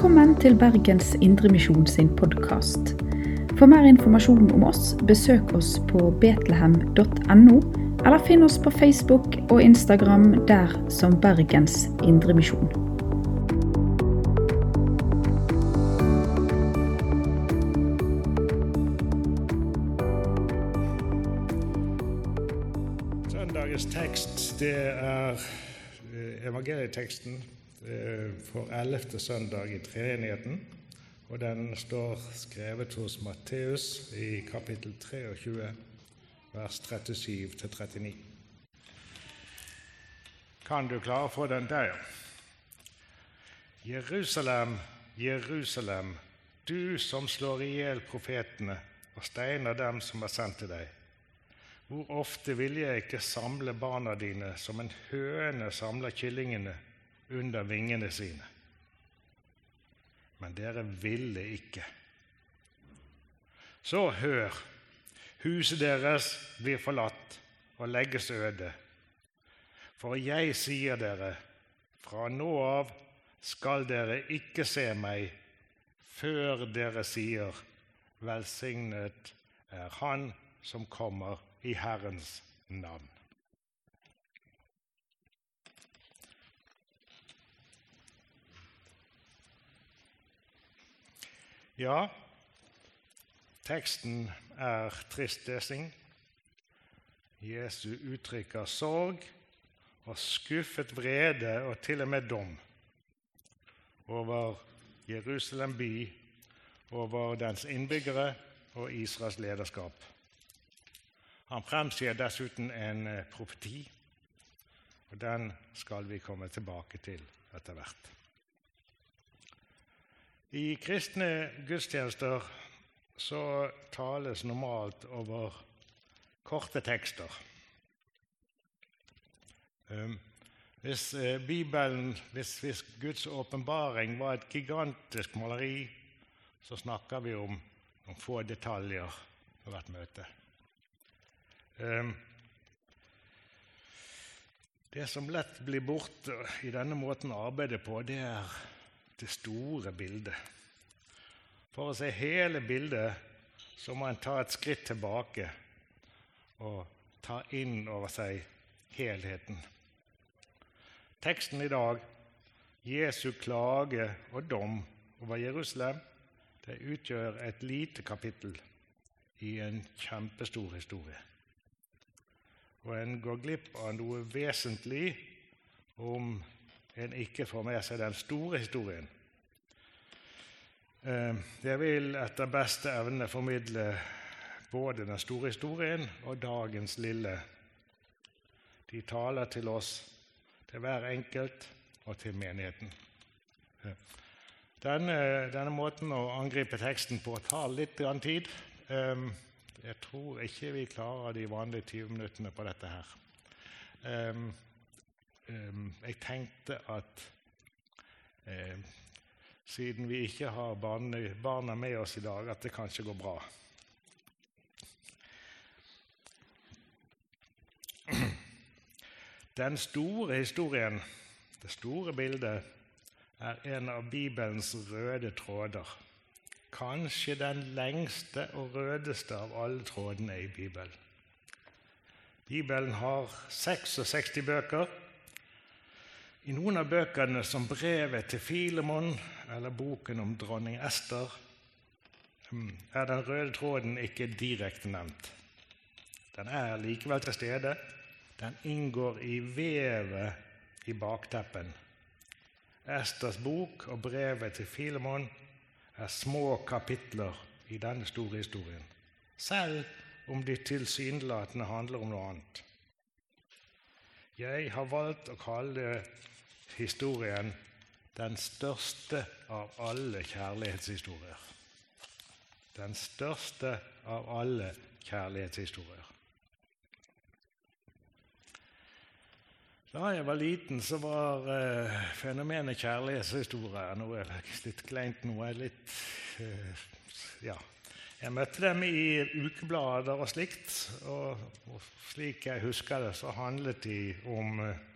Velkommen til Bergens Indremisjon sin podkast. For mer informasjon om oss, besøk oss på betlehem.no, eller finn oss på Facebook og Instagram der som Bergens Indremisjon. Søndagens tekst det er eh, evangelieteksten for 11. søndag i treenigheten. Og den står skrevet hos Matteus i kapittel 23, vers 37-39. Kan du klare å få den der? Jerusalem, Jerusalem, du som slår i hjel profetene og steiner dem som er sendt til deg. Hvor ofte ville jeg ikke samle barna dine som en høne samler kyllingene under vingene sine? Men dere ville ikke. Så hør, huset deres blir forlatt og legges øde. For jeg sier dere, fra nå av skal dere ikke se meg før dere sier, velsignet er Han som kommer i Herrens navn. Ja, teksten er trist lesing. Jesu uttrykker sorg og skuffet vrede og til og med dom over Jerusalem by, over dens innbyggere og Israels lederskap. Han fremsier dessuten en eh, profeti, og den skal vi komme tilbake til etter hvert. I kristne gudstjenester så tales normalt over korte tekster. Um, hvis eh, Bibelen, hvis, hvis Guds åpenbaring var et gigantisk maleri, så snakker vi om noen få detaljer på hvert møte. Um, det som lett blir borte i denne måten å arbeide på, det er det store bildet. For å se hele bildet så må en ta et skritt tilbake og ta inn over seg helheten. Teksten i dag, Jesu klage og dom over Jerusalem, det utgjør et lite kapittel i en kjempestor historie. Og en går glipp av noe vesentlig om en ikke får med seg den store historien. Eh, jeg vil etter beste evne formidle både den store historien og dagens lille. De taler til oss, til hver enkelt og til menigheten. Denne, denne måten å angripe teksten på tar litt tid. Eh, jeg tror ikke vi klarer de vanlige 20 minuttene på dette her. Um, jeg tenkte at um, siden vi ikke har barna med oss i dag, at det kanskje går bra. Den store historien, det store bildet, er en av Bibelens røde tråder. Kanskje den lengste og rødeste av alle trådene i Bibelen. Bibelen har 66 bøker. I noen av bøkene, som brevet til Filemon eller boken om dronning Ester, hmm, er den røde tråden ikke direkte nevnt. Den er likevel til stede. Den inngår i vevet i bakteppen. Esters bok og brevet til Filemon er små kapitler i denne store historien, selv om de tilsynelatende handler om noe annet. Jeg har valgt å kalle historien den største av alle kjærlighetshistorier. Den største av alle kjærlighetshistorier. Da jeg var liten, så var uh, fenomenet kjærlighetshistorie noe litt kleint, noe litt uh, Ja. Jeg møtte dem i ukeblader og slikt, og, og, slik jeg husker det, så handlet de om uh,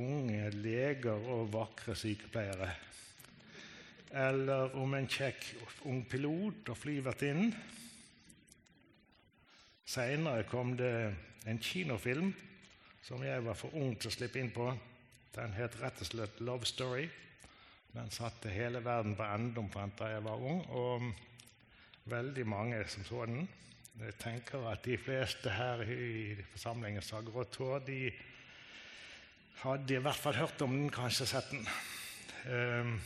unge leger og vakre sykepleiere. eller om en kjekk ung pilot og flyvertinne. Seinere kom det en kinofilm som jeg var for ung til å slippe inn på. Den het rett og slett 'Love Story'. Den satte hele verden på ende omtrent da jeg var ung, og veldig mange som så den. Jeg tenker at de fleste her i forsamlingen som har grått hår, hadde i hvert fall hørt om den, kanskje sett den. Ehm,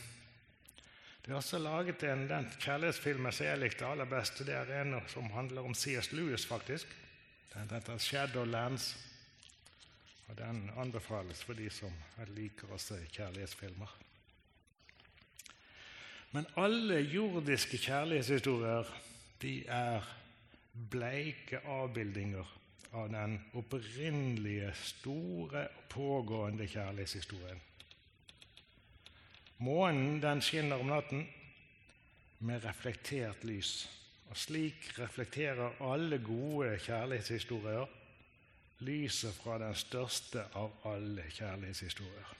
det er også laget en, Den kjærlighetsfilmen som jeg likte aller best, det er en som handler om C.S. Lewis, faktisk. Den heter 'Shadowlands'. Og Den anbefales for de som liker å se kjærlighetsfilmer. Men alle jordiske kjærlighetshistorier de er bleike avbildinger av den opprinnelige, store pågående kjærlighetshistorien. Månen den skinner om natten med reflektert lys. Og slik reflekterer alle gode kjærlighetshistorier lyset fra den største av alle kjærlighetshistorier.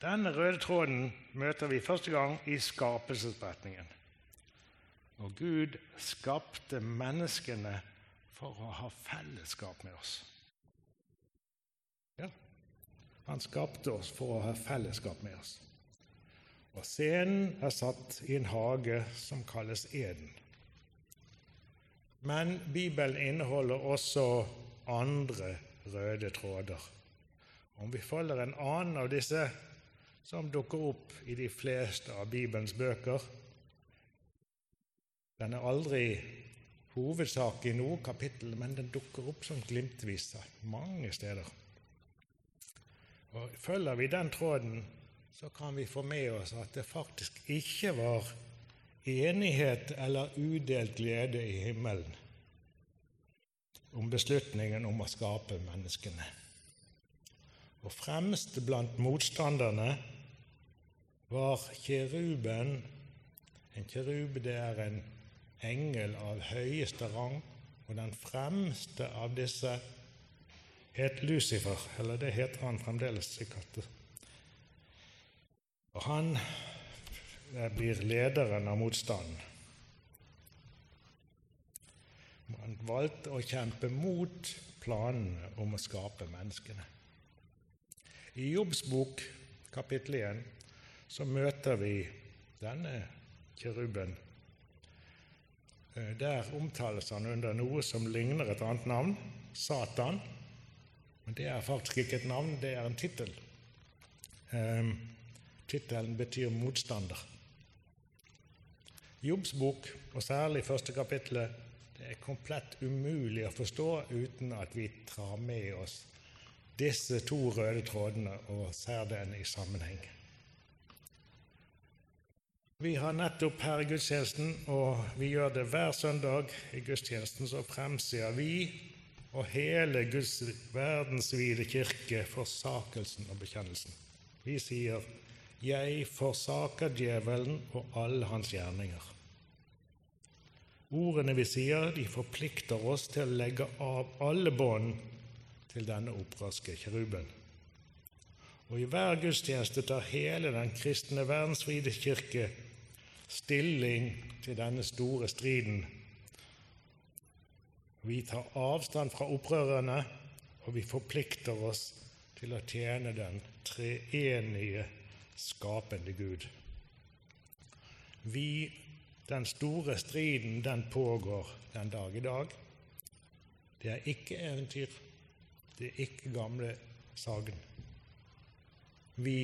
Denne røde tråden møter vi første gang i skapelsesberetningen. Og Gud skapte menneskene for å ha fellesskap med oss. Ja, han skapte oss for å ha fellesskap med oss. Og scenen er satt i en hage som kalles Eden. Men Bibelen inneholder også andre røde tråder. Om vi følger en annen av disse som dukker opp i de fleste av Bibelens bøker. Den er aldri hovedsak i noe kapittel, men den dukker opp som glimtvis mange steder. Og Følger vi den tråden, så kan vi få med oss at det faktisk ikke var enighet eller udelt glede i himmelen om beslutningen om å skape menneskene. Og fremst blant motstanderne var kjeruben En kjerub det er en engel av høyeste rang, og den fremste av disse het Lucifer, eller det heter han fremdeles sikkert. Og han blir lederen av motstanden. Han valgte å kjempe mot planene om å skape menneskene. I Jobbs bok, kapittel 1, så møter vi denne keruben. Eh, der omtales han under noe som ligner et annet navn, Satan. Men det er faktisk ikke et navn, det er en tittel. Um, Tittelen betyr motstander. Jobbs bok, og særlig første kapittelet, det er komplett umulig å forstå uten at vi tar med oss disse to røde trådene og ser den i sammenheng. Vi har nettopp her i gudstjenesten, og vi gjør det hver søndag i gudstjenesten, så fremsier vi og hele Guds verdensvide kirke forsakelsen og bekjennelsen. Vi sier 'Jeg forsaker djevelen og alle hans gjerninger'. Ordene vi sier, de forplikter oss til å legge av alle bånd til denne opprørske kiruben. Og i hver gudstjeneste tar hele den kristne verdensvide kirke stilling til denne store striden. Vi tar avstand fra opprørerne, og vi forplikter oss til å tjene den treenige, skapende Gud. Vi, den store striden, den pågår den dag i dag. Det er ikke eventyr, det er ikke gamle sagn. Vi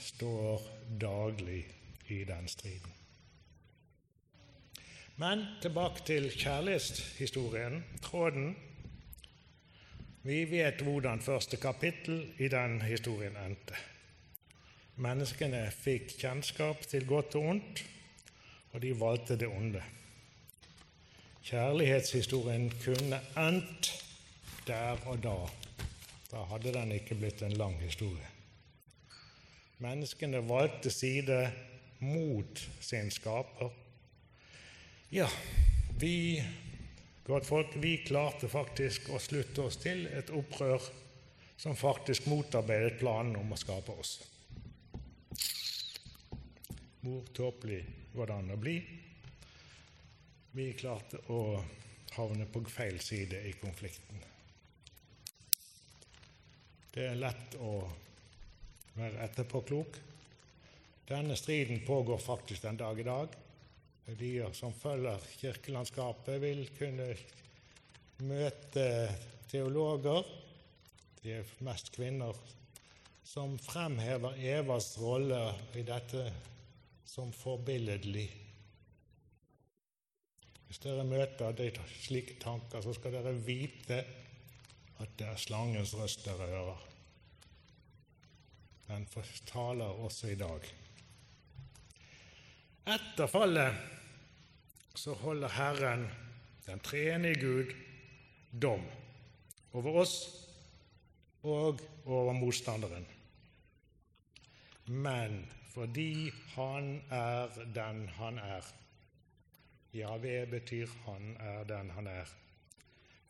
står daglig i den striden. Men tilbake til kjærlighetshistorien, tråden. Vi vet hvordan første kapittel i den historien endte. Menneskene fikk kjennskap til godt og ondt, og de valgte det onde. Kjærlighetshistorien kunne endt der og da. Da hadde den ikke blitt en lang historie. Menneskene valgte side mot sin skaper ja, vi folk, vi klarte faktisk å slutte oss til et opprør som faktisk motarbeidet planen om å skape oss. hvor tåpelig går det an å bli? Vi klarte å havne på feil side i konflikten. Det er lett å være etterpåklok. Denne striden pågår faktisk den dag i dag. De som følger kirkelandskapet, vil kunne møte teologer, de er mest kvinner, som fremhever Evas rolle i dette som forbilledlig. Hvis dere møter de slike tanker, så skal dere vite at det er slangens røst dere hører. Den taler også i dag. Etter fallet så holder Herren, den treenige Gud, dom over oss og over motstanderen. Men fordi Han er den Han er, Javé betyr 'han er den han er'.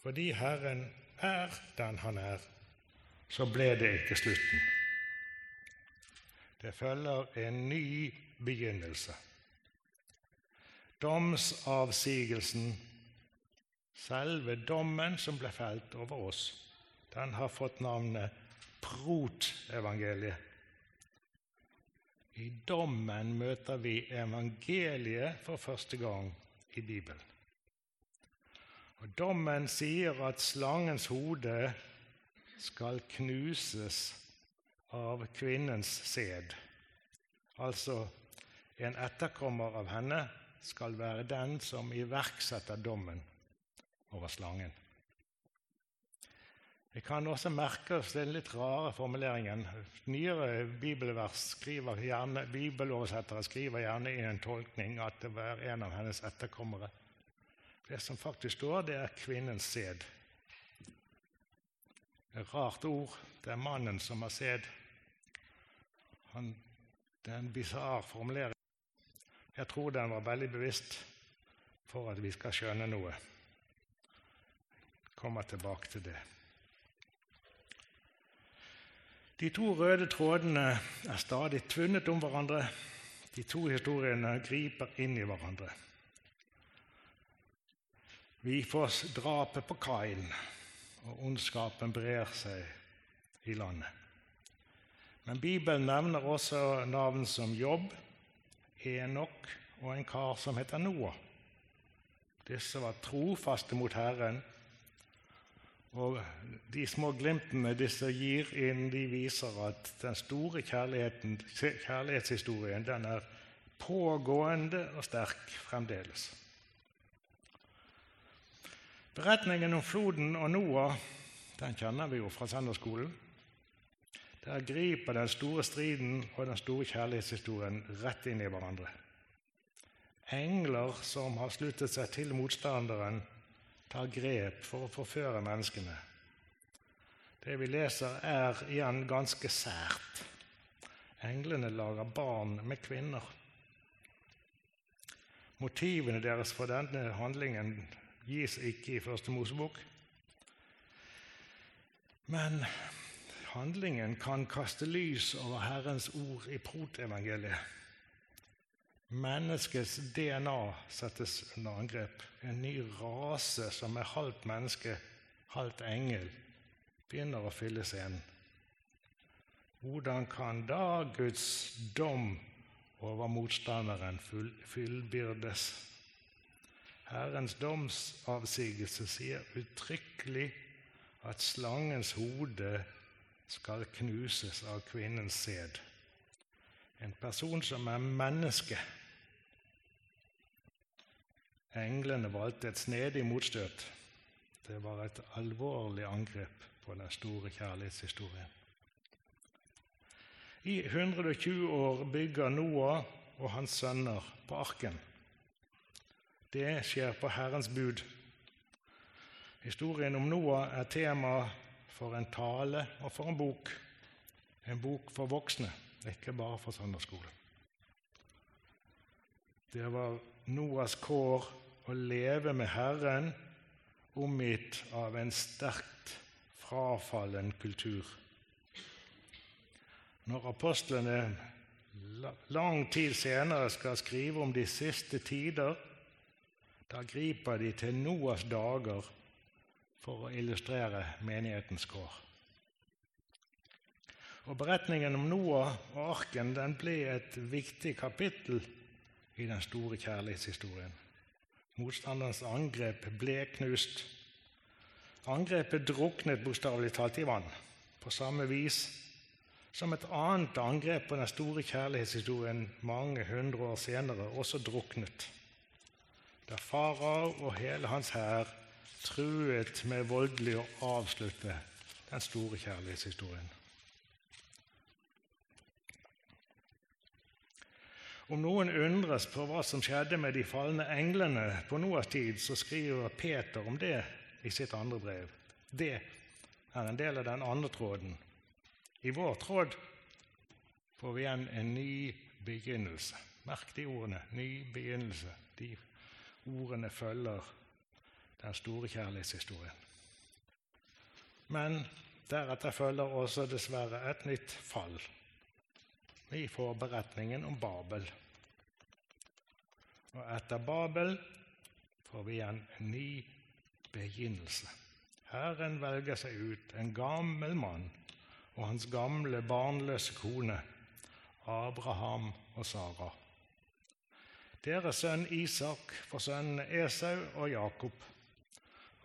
Fordi Herren er den han er, så ble det ikke slutten. Det følger en ny begynnelse. Domsavsigelsen, selve dommen som ble felt over oss, den har fått navnet Prot-evangeliet. I dommen møter vi evangeliet for første gang i Bibelen. Og Dommen sier at slangens hode skal knuses av kvinnens sæd. Altså en etterkommer av henne skal være den som iverksetter dommen over slangen. Vi kan også merke oss den litt rare formuleringen. Nyere bibelvers skriver gjerne, bibeloversettere skriver gjerne i en tolkning at det var en av hennes etterkommere. Det som faktisk står, det er kvinnens sæd. Et rart ord. Det er mannen som har sæd. Det er en bisarr formulering. Jeg tror den var veldig bevisst for at vi skal skjønne noe. Jeg kommer tilbake til det. De to røde trådene er stadig tvunnet om hverandre. De to historiene griper inn i hverandre. Vi får drapet på Kain, og ondskapen brer seg i landet. Men Bibelen nevner også navn som Jobb, Enok og en kar som heter Noah. Disse var trofaste mot Herren og De små glimtene disse gir inn, de viser at den store kjærlighetshistorien den er pågående og sterk fremdeles. Beretningen om floden og Noah den kjenner vi jo fra søndagsskolen. Der griper den store striden og den store kjærlighetshistorien rett inn i hverandre. Engler som har sluttet seg til motstanderen, tar grep for å forføre menneskene. Det vi leser, er igjen ganske sært. Englene lager barn med kvinner. Motivene deres for denne handlingen gis ikke i Første Mosebok. Men handlingen kan kaste lys over Herrens ord i protevangeliet. Menneskets DNA settes under angrep. En ny rase som er halvt menneske, halvt engel, begynner å fylle scenen. Hvordan kan da Guds dom over motstanderen fullbyrdes? Herrens domsavsigelse sier uttrykkelig at slangens hode skal knuses av kvinnens sæd. En person som er menneske Englene valgte et snedig motstøt. Det var et alvorlig angrep på den store kjærlighetshistorien. I 120 år bygger Noah og hans sønner på arken. Det skjer på Herrens bud. Historien om Noah er tema for en tale og for en bok. En bok for voksne, ikke bare for søndagsskole. Det var Noas kår å leve med Herren omgitt av en sterkt frafallen kultur. Når apostlene lang tid senere skal skrive om de siste tider, da griper de til Noas dager for å illustrere menighetens kår. Og Beretningen om Noah og arken den ble et viktig kapittel i den store kjærlighetshistorien. Motstanderens angrep ble knust. Angrepet druknet bokstavelig talt i vann, på samme vis som et annet angrep på den store kjærlighetshistorien mange hundre år senere også druknet, da farao og hele hans hær truet med voldelig å avslutte den store kjærlighetshistorien. Om noen undres på hva som skjedde med de falne englene på Noas tid, så skriver Peter om det i sitt andre brev. Det er en del av den andre tråden. I vår tråd får vi igjen en ny begynnelse. Merk de ordene. Ny begynnelse. De ordene følger den store kjærlighetshistorien. Men deretter følger også dessverre et nytt fall. Vi får beretningen om Babel. Og etter Babel får vi en ny begynnelse. Herren velger seg ut en gammel mann og hans gamle, barnløse kone, Abraham og Sara. Deres sønn Isak får sønnene Esau og Jakob,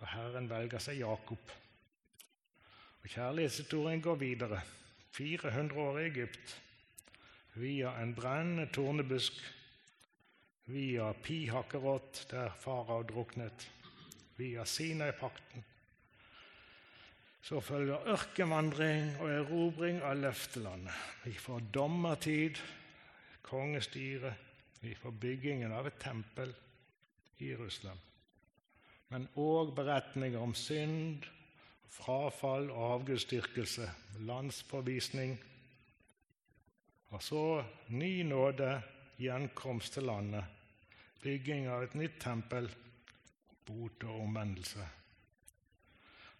og Herren velger seg Jakob. Og Kjærlighetshistorien går videre. 400 år i Egypt, via en brennende tornebusk, via Pihakkerot, der farao druknet, via Sinai-pakten. Så følger ørkenvandring og erobring av løftelandet. Vi får dommertid, kongestyre, vi får byggingen av et tempel i Russland. Men òg beretninger om synd, frafall og avgudsdyrkelse, landsforvisning og så ny nåde, gjenkomst til landet, bygging av et nytt tempel, bot og omvendelse.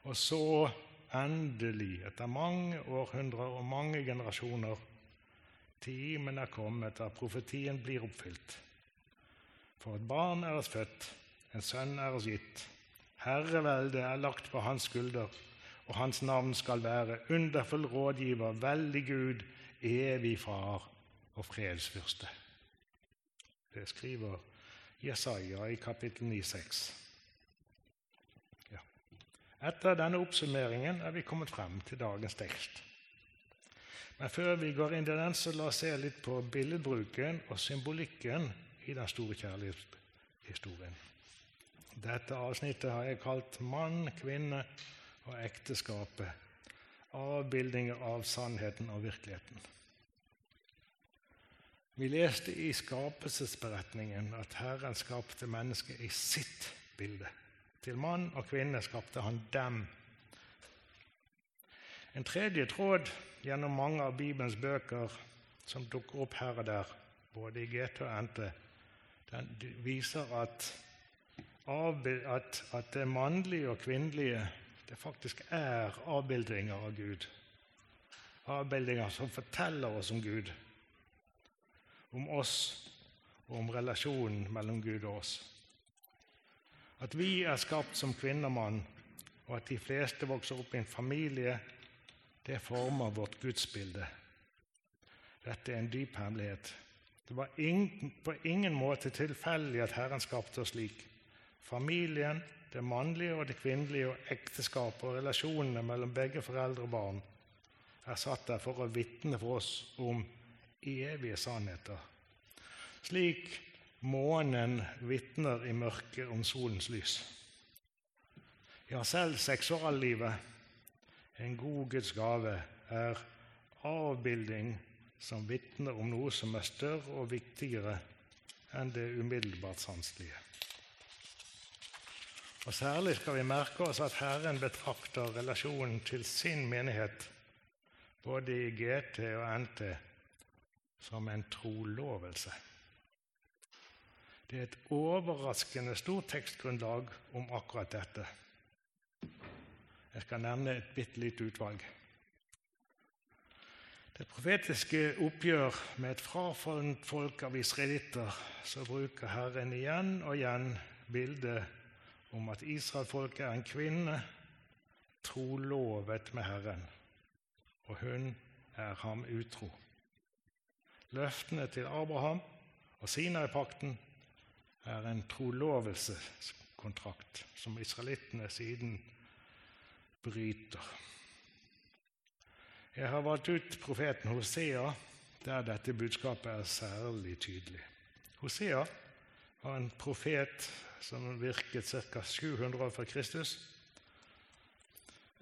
Og så endelig, etter mange århundrer og mange generasjoner, timen er kommet der profetien blir oppfylt. For et barn er oss født, en sønn er oss gitt. Herreveldet er lagt på hans skulder, og hans navn skal være underfull rådgiver, veldig Gud, evig far og fredsfyrste. Det skriver Jesaja i kapittel 9,6. Ja. Etter denne oppsummeringen er vi kommet frem til dagens tekst. Men før vi går inn i den, så la oss se litt på billedbruken og symbolikken i den store kjærlighetshistorien. Dette avsnittet har jeg kalt 'Mann, kvinne og ekteskapet'. Avbildinger av sannheten og virkeligheten. Vi leste i skapelsesberetningen at Herren skapte mennesket i sitt bilde. Til mann og kvinne skapte han dem. En tredje tråd gjennom mange av Bibelens bøker som dukker opp her og der, både i GT og NT, den viser at, at, at det mannlige og kvinnelige det faktisk er avbildinger av Gud. Avbildinger som forteller oss om Gud om oss og om relasjonen mellom Gud og oss. At vi er skapt som kvinne og mann, og at de fleste vokser opp i en familie, det former vårt gudsbilde. Dette er en dyp hemmelighet. Det var ingen, på ingen måte tilfeldig at Herren skapte oss slik. Familien, det mannlige og det kvinnelige, og ekteskapet og relasjonene mellom begge foreldre og barn er satt der for å vitne for oss om evige sannheter, slik månen vitner i mørket om solens lys. Ja, selv seksuallivet, en god Guds gave, er avbilding som vitner om noe som er større og viktigere enn det umiddelbart sanselige. Og Særlig skal vi merke oss at Herren betrakter relasjonen til sin menighet, både i GT og NT, som en trolovelse. Det er et overraskende stort tekstgrunnlag om akkurat dette. Jeg skal nevne et bitte lite utvalg. det profetiske oppgjør med et frafallent folk av israelitter, så bruker Herren igjen og igjen bildet om at israelfolket er en kvinne trolovet med Herren, og hun er ham utro. Løftene til Abraham og Sinai-pakten er en trolovelseskontrakt som israelittene siden bryter. Jeg har valgt ut profeten Hosea, der dette budskapet er særlig tydelig. Hosea var en profet som virket ca. 700 år før Kristus.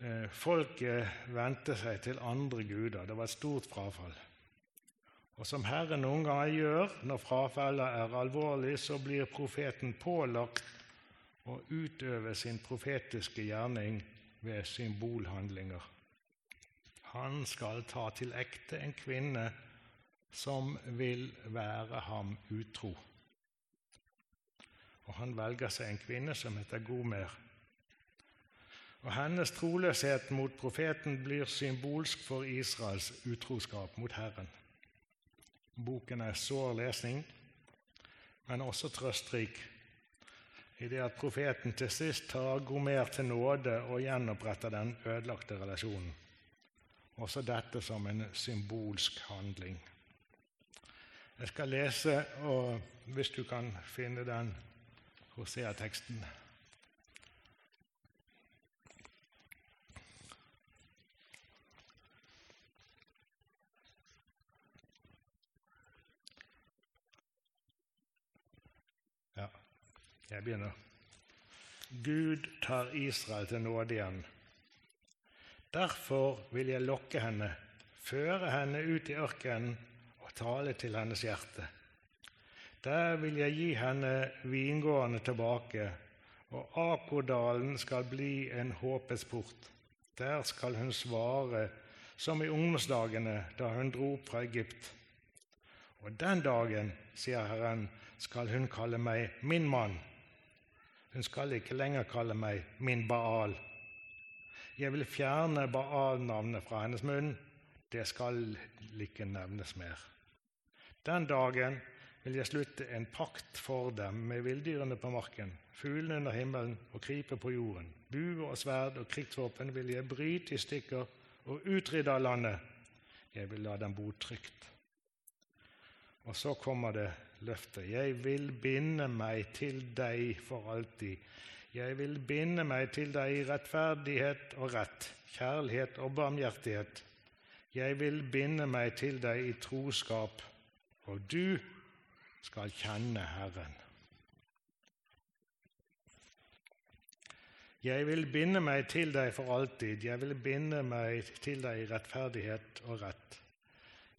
Eh, folket vendte seg til andre guder. Det var et stort frafall. Og som Herren noen ganger gjør når frafallet er alvorlig, så blir profeten pålagt å utøve sin profetiske gjerning ved symbolhandlinger. Han skal ta til ekte en kvinne som vil være ham utro. Han velger seg en kvinne som heter Gomer. Og Hennes troløshet mot profeten blir symbolsk for Israels utroskap mot Herren. Boken er sår lesning, men også trøstrik i det at profeten til sist tar Gomer til nåde og gjenoppretter den ødelagte relasjonen. Også dette som en symbolsk handling. Jeg skal lese, og hvis du kan finne den Hosea-teksten Ja, jeg begynner. Gud tar Israel til nåde igjen. Derfor vil jeg lokke henne, føre henne ut i ørkenen og tale til hennes hjerte. Der vil jeg gi henne vingårdene tilbake, og Akodalen skal bli en håpets port. Der skal hun svare som i ungdomsdagene da hun dro opp fra Egypt. Og den dagen, sier Herren, skal hun kalle meg min mann. Hun skal ikke lenger kalle meg min Baal. Jeg vil fjerne Baal-navnet fra hennes munn. Det skal ikke nevnes mer. Den dagen vil jeg slutte en pakt for dem med villdyrene på marken, fuglene under himmelen og krypet på jorden. Bue og sverd og krigsvåpen vil jeg bryte i stykker og utrydde av landet. Jeg vil la dem bo trygt. Og så kommer det løftet. Jeg vil binde meg til deg for alltid. Jeg vil binde meg til deg i rettferdighet og rett, kjærlighet og barmhjertighet. Jeg vil binde meg til deg i troskap, og du skal kjenne Herren. Jeg vil binde meg til deg for alltid, jeg vil binde meg til deg i rettferdighet og rett,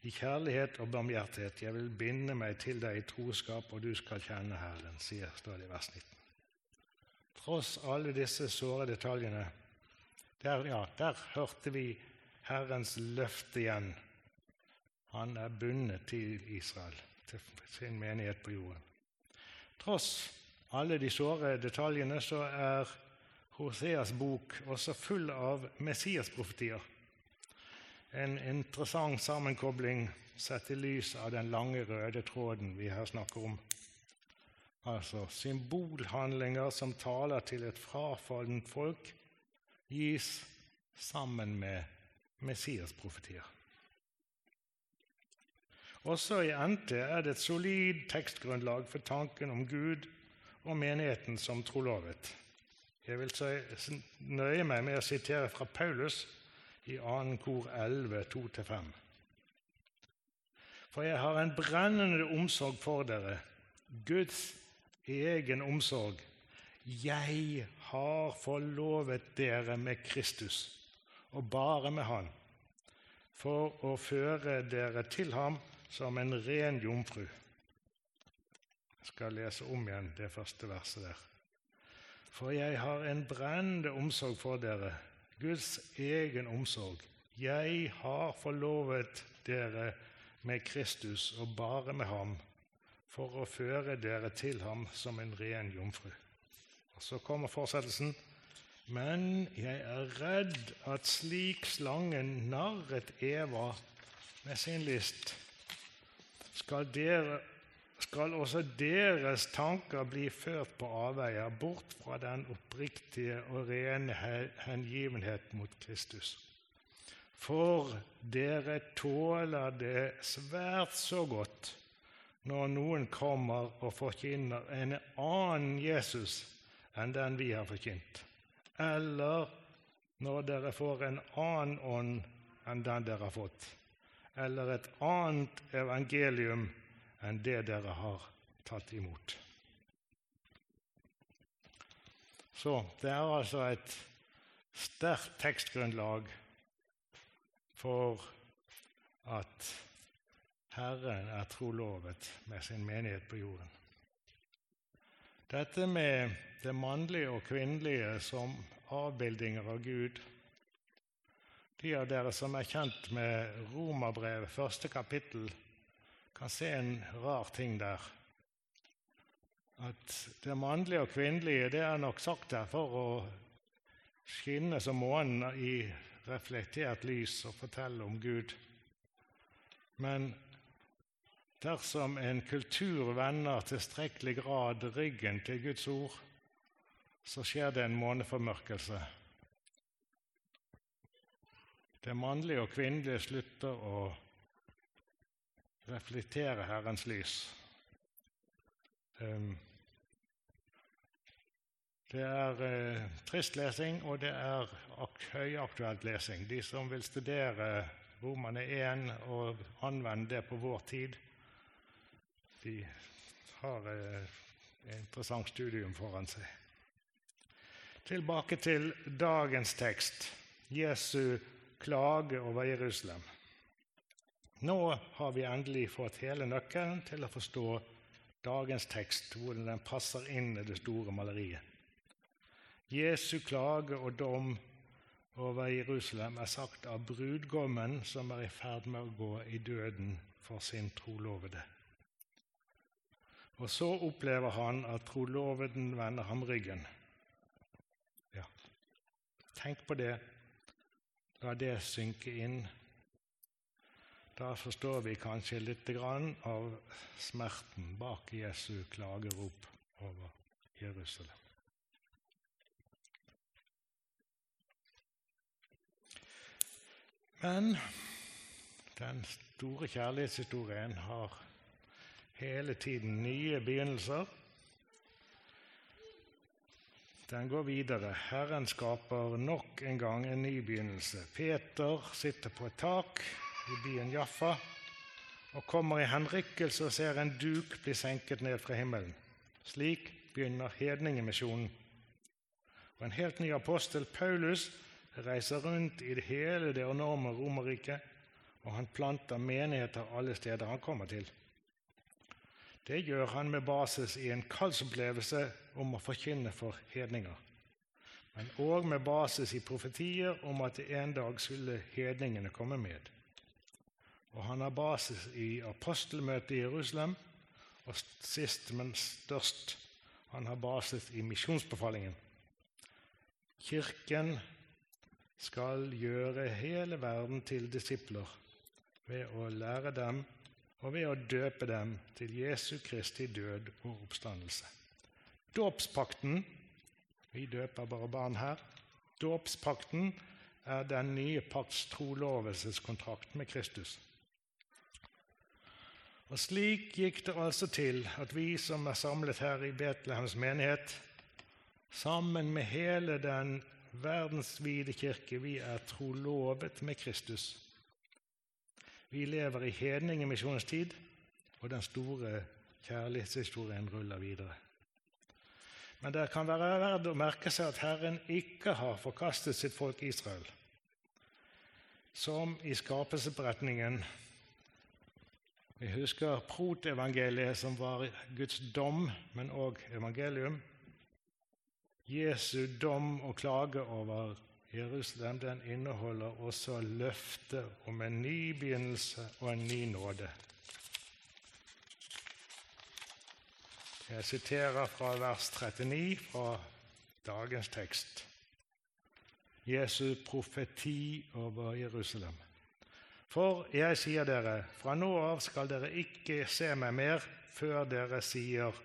i kjærlighet og barmhjertighet. Jeg vil binde meg til deg i troskap, og du skal kjenne Herren, sier står det i vers 19 tross alle disse såre detaljene, der, ja, der hørte vi Herrens løfte igjen. Han er bundet til Israel, til sin menighet på jorden. Tross alle de såre detaljene så er Hoseas bok også full av Messias-profetier. En interessant sammenkobling sett i lys av den lange, røde tråden vi her snakker om. Altså symbolhandlinger som taler til et frafallent folk, gis sammen med Messias-profetier. Også i NT er det et solid tekstgrunnlag for tanken om Gud og menigheten som trolovet. Jeg vil nøye meg med å sitere fra Paulus i 2. kor 11, 2-5. For jeg har en brennende omsorg for dere, Guds egen omsorg. Jeg har forlovet dere med Kristus, og bare med Han, for å føre dere til ham som en ren jomfru. Jeg skal lese om igjen det første verset der. For jeg har en brennende omsorg for dere, Guds egen omsorg. Jeg har forlovet dere med Kristus, og bare med ham for å føre dere til ham som en ren jomfru. Og Så kommer fortsettelsen. Men jeg er redd at slik slangen narret Eva med sin list, skal, dere, skal også deres tanker bli ført på avveier bort fra den oppriktige og rene hengivenhet mot Kristus. For dere tåler det svært så godt når noen kommer og forkynner en annen Jesus enn den vi har forkynt, eller når dere får en annen ånd enn den dere har fått, eller et annet evangelium enn det dere har tatt imot. Så det er altså et sterkt tekstgrunnlag for at Herren er trolovet med sin menighet på jorden. Dette med det mannlige og kvinnelige som avbildinger av Gud De av dere som er kjent med Romerbrevet, første kapittel, kan se en rar ting der. At det mannlige og kvinnelige det er nok sagt der for å skinne som månen i reflektert lys og fortelle om Gud. Men Dersom en kultur vender tilstrekkelig grad ryggen til Guds ord, så skjer det en måneformørkelse. Det mannlige og kvinnelige slutter å reflektere Herrens lys. Ehm, det er eh, trist lesing, og det er høyaktuelt lesing. De som vil studere Romane 1 og anvende det på vår tid, de har et eh, interessant studium foran seg. Tilbake til dagens tekst, Jesu klage over Jerusalem. Nå har vi endelig fått hele nøkkelen til å forstå dagens tekst, hvordan den passer inn i det store maleriet. Jesu klage og dom over Jerusalem er sagt av brudgommen som er i ferd med å gå i døden for sin trolovede. Og så opplever han at troloveden vender ham ryggen. Ja. Tenk på det. La det synke inn. Da forstår vi kanskje litt av smerten bak Jesu klagerop over Jerusalem. Men den store kjærlighetshistorien har hele tiden nye begynnelser. Den går videre. Herren skaper nok en gang en ny begynnelse. Peter sitter på et tak i byen Jaffa og kommer i henrykkelse og ser en duk bli senket ned fra himmelen. Slik begynner hedningemisjonen. Og en helt ny apostel, Paulus, reiser rundt i det hele det enorme Romerriket, og han planter menigheter alle steder han kommer til. Det gjør han med basis i en kallsopplevelse om å forkynne for hedninger, men òg med basis i profetier om at en dag skulle hedningene komme med. Og han har basis i apostelmøtet i Jerusalem, og sist, men størst, han har basis i misjonsbefalingen. Kirken skal gjøre hele verden til disipler ved å lære dem og ved å døpe dem til Jesu Kristi død og oppstandelse. Dåpspakten Vi døper bare barn her. Dåpspakten er den nye pakts trolovelseskontrakt med Kristus. Og Slik gikk det altså til at vi som er samlet her i Betlehems menighet, sammen med hele den verdensvide kirke, vi er trolovet med Kristus. Vi lever i hedningemisjonens tid, og den store kjærlighetshistorien ruller videre. Men det kan være verdt å merke seg at Herren ikke har forkastet sitt folk Israel. Som i skapelsesberetningen Vi husker protevangeliet, som var Guds dom, men òg evangelium. Jesu dom og klage over Jerusalem den inneholder også løftet om en ny begynnelse og en ny nåde. Jeg siterer fra vers 39 fra dagens tekst. Jesu profeti over Jerusalem. For jeg sier dere, fra nå av skal dere ikke se meg mer før dere sier,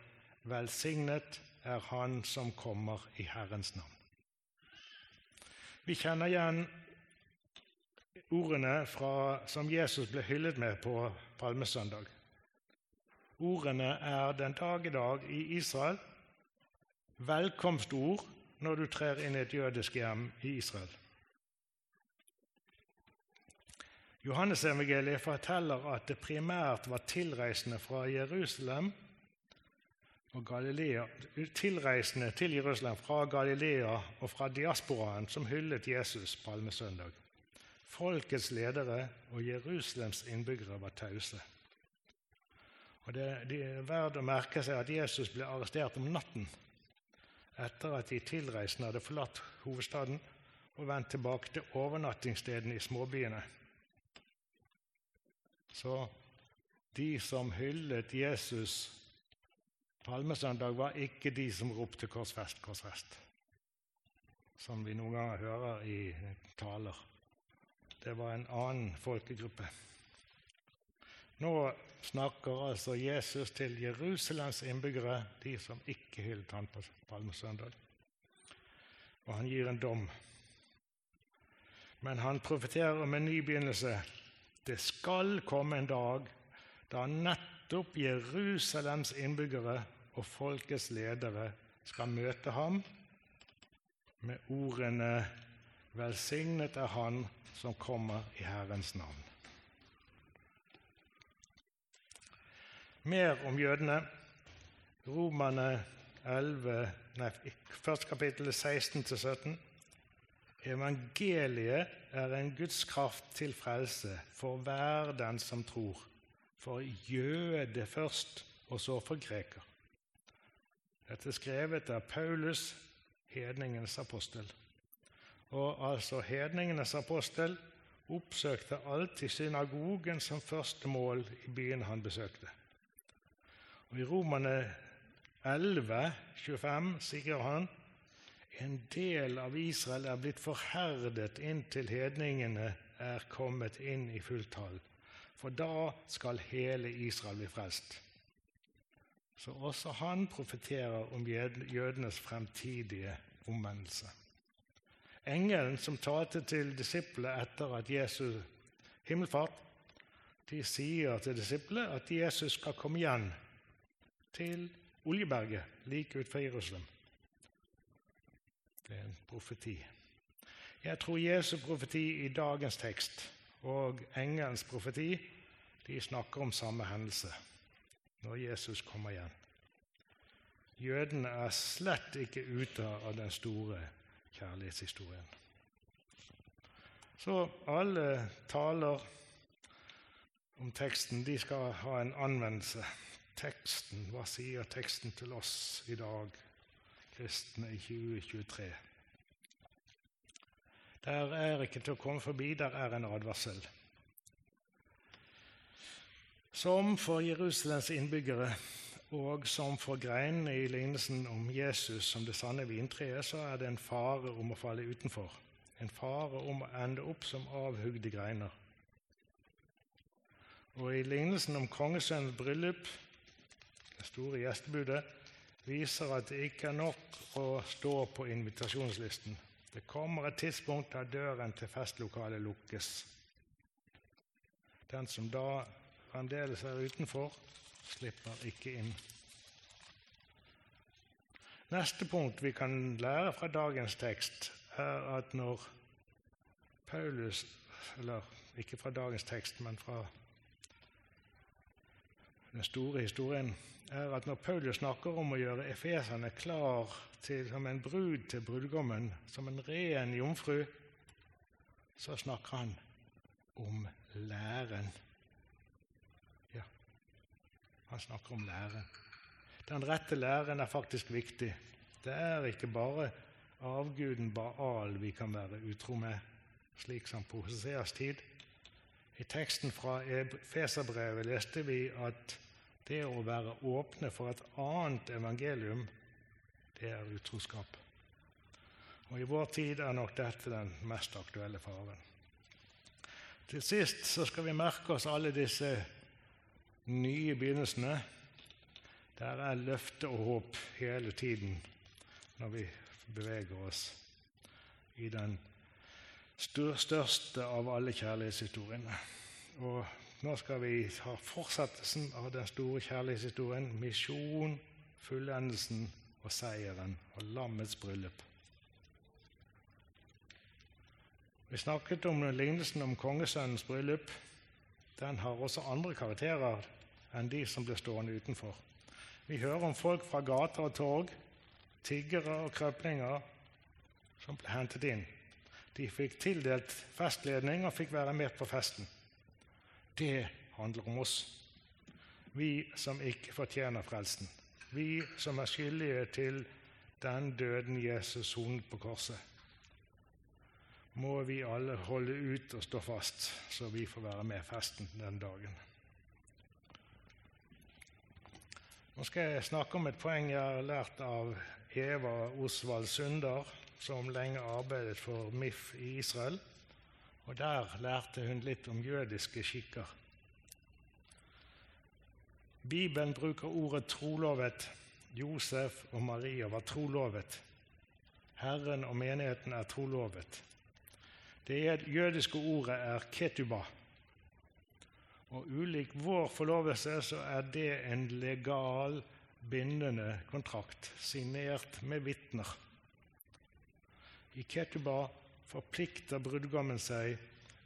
velsignet er Han som kommer i Herrens navn. Vi kjenner igjen ordene fra, som Jesus ble hyllet med på palmesøndag. Ordene er den dag i dag i Israel velkomstord når du trer inn i et jødisk hjem i Israel. Johannesevangeliet forteller at det primært var tilreisende fra Jerusalem og Galilea, tilreisende til Jerusalem fra Galilea og fra diasporaen som hyllet Jesus palmesøndag. Folkets ledere og Jerusalems innbyggere var tause. Og det, det er verdt å merke seg at Jesus ble arrestert om natten etter at de tilreisende hadde forlatt hovedstaden og vendt tilbake til overnattingsstedene i småbyene. Så de som hyllet Jesus palmesøndag, var ikke de som ropte 'korsfest, korsfest', som vi noen ganger hører i taler. Det var en annen folkegruppe. Nå snakker altså Jesus til Jerusalems innbyggere, de som ikke hyllet han på palmesøndag. Og han gir en dom. Men han profeterer om en ny begynnelse det skal komme en dag da nettopp Jerusalems innbyggere og folkets ledere skal møte ham med ordene 'Velsignet er Han som kommer i Herrens navn'. Mer om jødene. Romerne 11, nei, først kapittel 16-17. Evangeliet er en Guds kraft til frelse for hver den som tror, for jøde først, og så for greker. Dette er skrevet av Paulus, hedningenes apostel. Og altså hedningenes apostel oppsøkte alltid synagogen som første mål i byen han besøkte. Og I Romane 11, 25 sier han en del av Israel er blitt forherdet inntil hedningene er kommet inn i fulltall. For da skal hele Israel bli frelst. Så også han profeterer om jødenes fremtidige omvendelse. Engelen som talte til disiplene etter at Jesus himmelfart, de sier til disiplene at Jesus skal komme igjen til Oljeberget like utenfor Jerusalem. Det er en profeti. Jeg tror Jesu profeti i dagens tekst og engelens profeti de snakker om samme hendelse når Jesus kommer igjen. Jødene er slett ikke ute av den store kjærlighetshistorien. Så alle taler om teksten de skal ha en anvendelse. Teksten, Hva sier teksten til oss i dag? kristne i 2023. Der er ikke til å komme forbi, der er en advarsel. Som for Jerusalems innbyggere og som for greinene i lignelsen om Jesus som det sanne vintreet, så er det en fare om å falle utenfor. En fare om å ende opp som avhugde greiner. Og i lignelsen om kongesønnens bryllup, det store gjestebudet, viser at det ikke er nok å stå på invitasjonslisten. Det kommer et tidspunkt da døren til festlokalet lukkes. Den som da fremdeles er utenfor, slipper ikke inn. Neste punkt vi kan lære fra dagens tekst, er at når Paulus Eller ikke fra dagens tekst, men fra den store historien er at når Paulus snakker om å gjøre efeserne klar til, som en brud til brudgommen, som en ren jomfru, så snakker han om læren. Han snakker om lære. Den rette læren er faktisk viktig. Det er ikke bare avguden Baal vi kan være utro med, slik som på Hoseas tid. I teksten fra Feserbrevet leste vi at det å være åpne for et annet evangelium, det er utroskap. Og I vår tid er nok dette den mest aktuelle faren. Til sist så skal vi merke oss alle disse nye begynnelsene. Der er løfte og håp hele tiden når vi beveger oss i den største av alle kjærlighetshistoriene. Og nå skal vi ha fortsettelsen av den store kjærlighetshistorien. Misjon, fullendelsen og seieren og lammets bryllup. Vi snakket om lignelsen om kongesønnens bryllup. Den har også andre karakterer enn de som ble stående utenfor. Vi hører om folk fra gater og torg, tiggere og krøplinger, som ble hentet inn. De fikk tildelt festledning og fikk være med på festen. Det handler om oss, vi som ikke fortjener frelsen. Vi som er skyldige til den døden Jesus sonet på korset må vi alle holde ut og stå fast, så vi får være med festen den dagen. Nå skal jeg snakke om et poeng jeg har lært av Eva Osvald Sunder, som lenge arbeidet for MIF i Israel. Og Der lærte hun litt om jødiske skikker. Bibelen bruker ordet 'trolovet'. Josef og Maria var trolovet. Herren og menigheten er trolovet. Det jødiske ordet er ketuba. Og ulik vår forlovelse så er det en legal, bindende kontrakt, signert med vitner. I ketuba forplikter brudgommen seg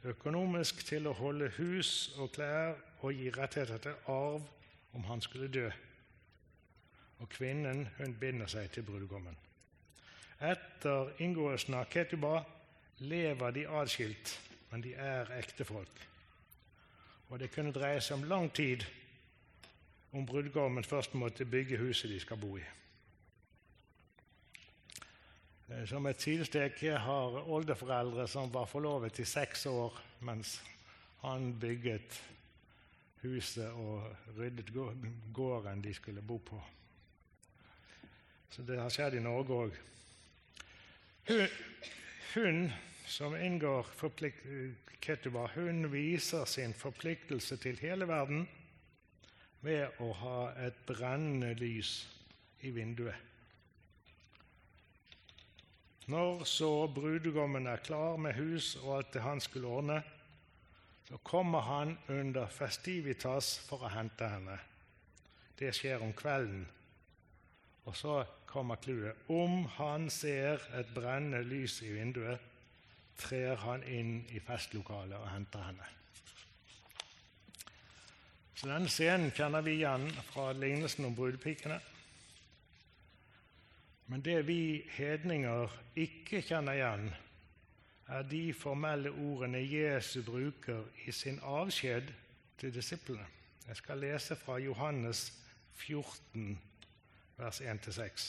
økonomisk til å holde hus og klær og gi rettigheter til arv om han skulle dø. Og kvinnen hun binder seg til brudgommen. Etter inngåelsen av ketuba lever de atskilt, men de er ektefolk. Og det kunne dreie seg om lang tid om brudgommen først måtte bygge huset de skal bo i. Eh, som et sidestek har oldeforeldre som var forlovet i seks år mens han bygget huset og ryddet gården de skulle bo på. Så det har skjedd i Norge òg. Hun, hun som inngår Ketuba, hun viser sin forpliktelse til hele verden ved å ha et brennende lys i vinduet. Når så brudgommen er klar med hus og alt det han skulle ordne, så kommer han under festivitas for å hente henne. Det skjer om kvelden. Og så kommer clouet. Om han ser et brennende lys i vinduet, trer han inn i festlokalet og henter henne. Så Denne scenen kjenner vi igjen fra lignelsen om brudepikene. Men det vi hedninger ikke kjenner igjen, er de formelle ordene Jesu bruker i sin avskjed til disiplene. Jeg skal lese fra Johannes 14, vers 1-6.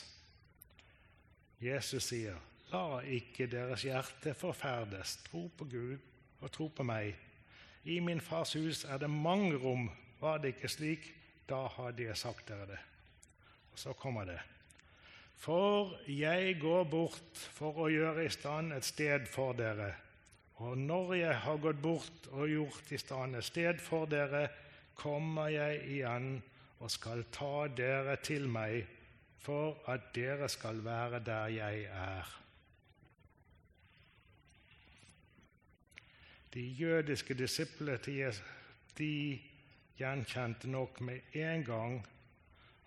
Jesus sier La ikke deres hjerte forferdes. Tro på Gud og tro på meg. I min fars hus er det mange rom. Var det ikke slik, da hadde jeg sagt dere det. Og så kommer det. For jeg går bort for å gjøre i stand et sted for dere. Og når jeg har gått bort og gjort i stand et sted for dere, kommer jeg igjen og skal ta dere til meg, for at dere skal være der jeg er. De jødiske disiplene til Jesus de gjenkjente nok med en gang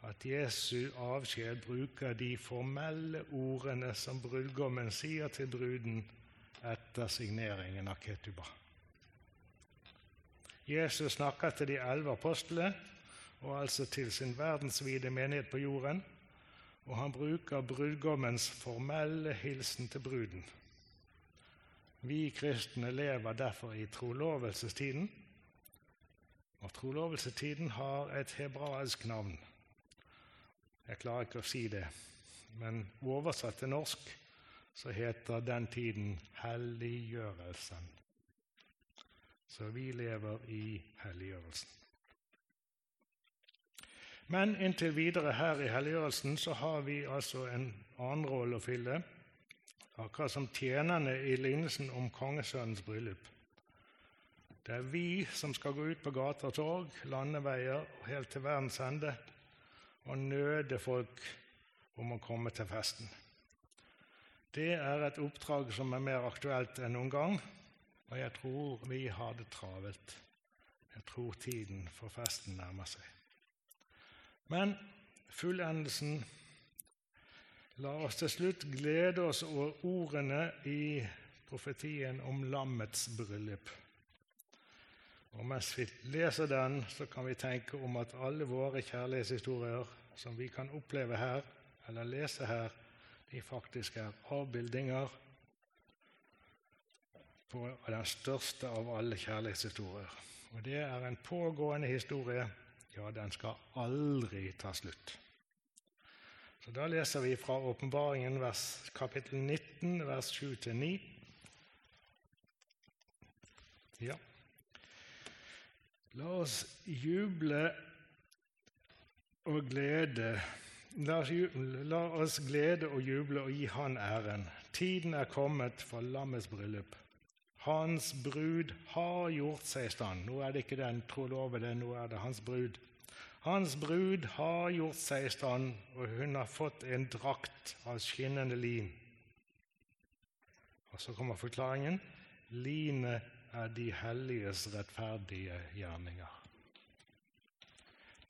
at Jesu avskjed bruker de formelle ordene som brudgommen sier til bruden etter signeringen av Ketuba. Jesus snakker til de elleve apostlene, og altså til sin verdensvide menighet på jorden, og han bruker brudgommens formelle hilsen til bruden. Vi kristne lever derfor i trolovelsestiden. Og trolovelsestiden har et hebraisk navn. Jeg klarer ikke å si det, men oversatt til norsk så heter den tiden helliggjørelsen. Så vi lever i helliggjørelsen. Men inntil videre her i helliggjørelsen så har vi altså en annen rolle å fylle akkurat som tjenerne i lignelsen om kongesønnens bryllup. Det er vi som skal gå ut på gater og torg, landeveier og helt til verdens ende og nøde folk om å komme til festen. Det er et oppdrag som er mer aktuelt enn noen gang, og jeg tror vi har det travelt. Jeg tror tiden for festen nærmer seg. Men fullendelsen La oss til slutt glede oss over ordene i profetien om lammets bryllup. Og Mens vi leser den, så kan vi tenke om at alle våre kjærlighetshistorier som vi kan oppleve her, eller lese her, de faktisk er avbildinger på den største av alle kjærlighetshistorier. Og det er en pågående historie. Ja, den skal aldri ta slutt. Så Da leser vi fra Åpenbaringen kapittel 19, vers 7-9. Ja. La oss juble og glede La oss, glede og juble og gi Han æren. Tiden er kommet for lammets bryllup. Hans brud har gjort seg i stand. Nå er det ikke den trolovede, nå er det hans brud. Hans brud har gjort seg i stand, og hun har fått en drakt av skinnende lin. Og så kommer forklaringen. Linet er de helliges rettferdige gjerninger.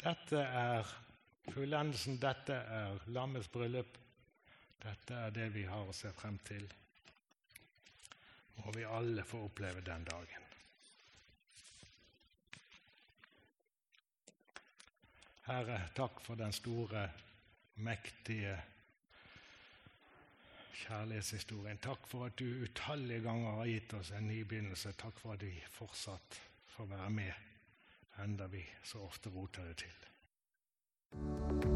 Dette er fullendelsen, dette er lammets bryllup. Dette er det vi har å se frem til. Må vi alle få oppleve den dagen. Herre, takk for den store, mektige kjærlighetshistorien. Takk for at du utallige ganger har gitt oss en ny begynnelse. Takk for at vi fortsatt får være med, enda vi så ofte roter det til.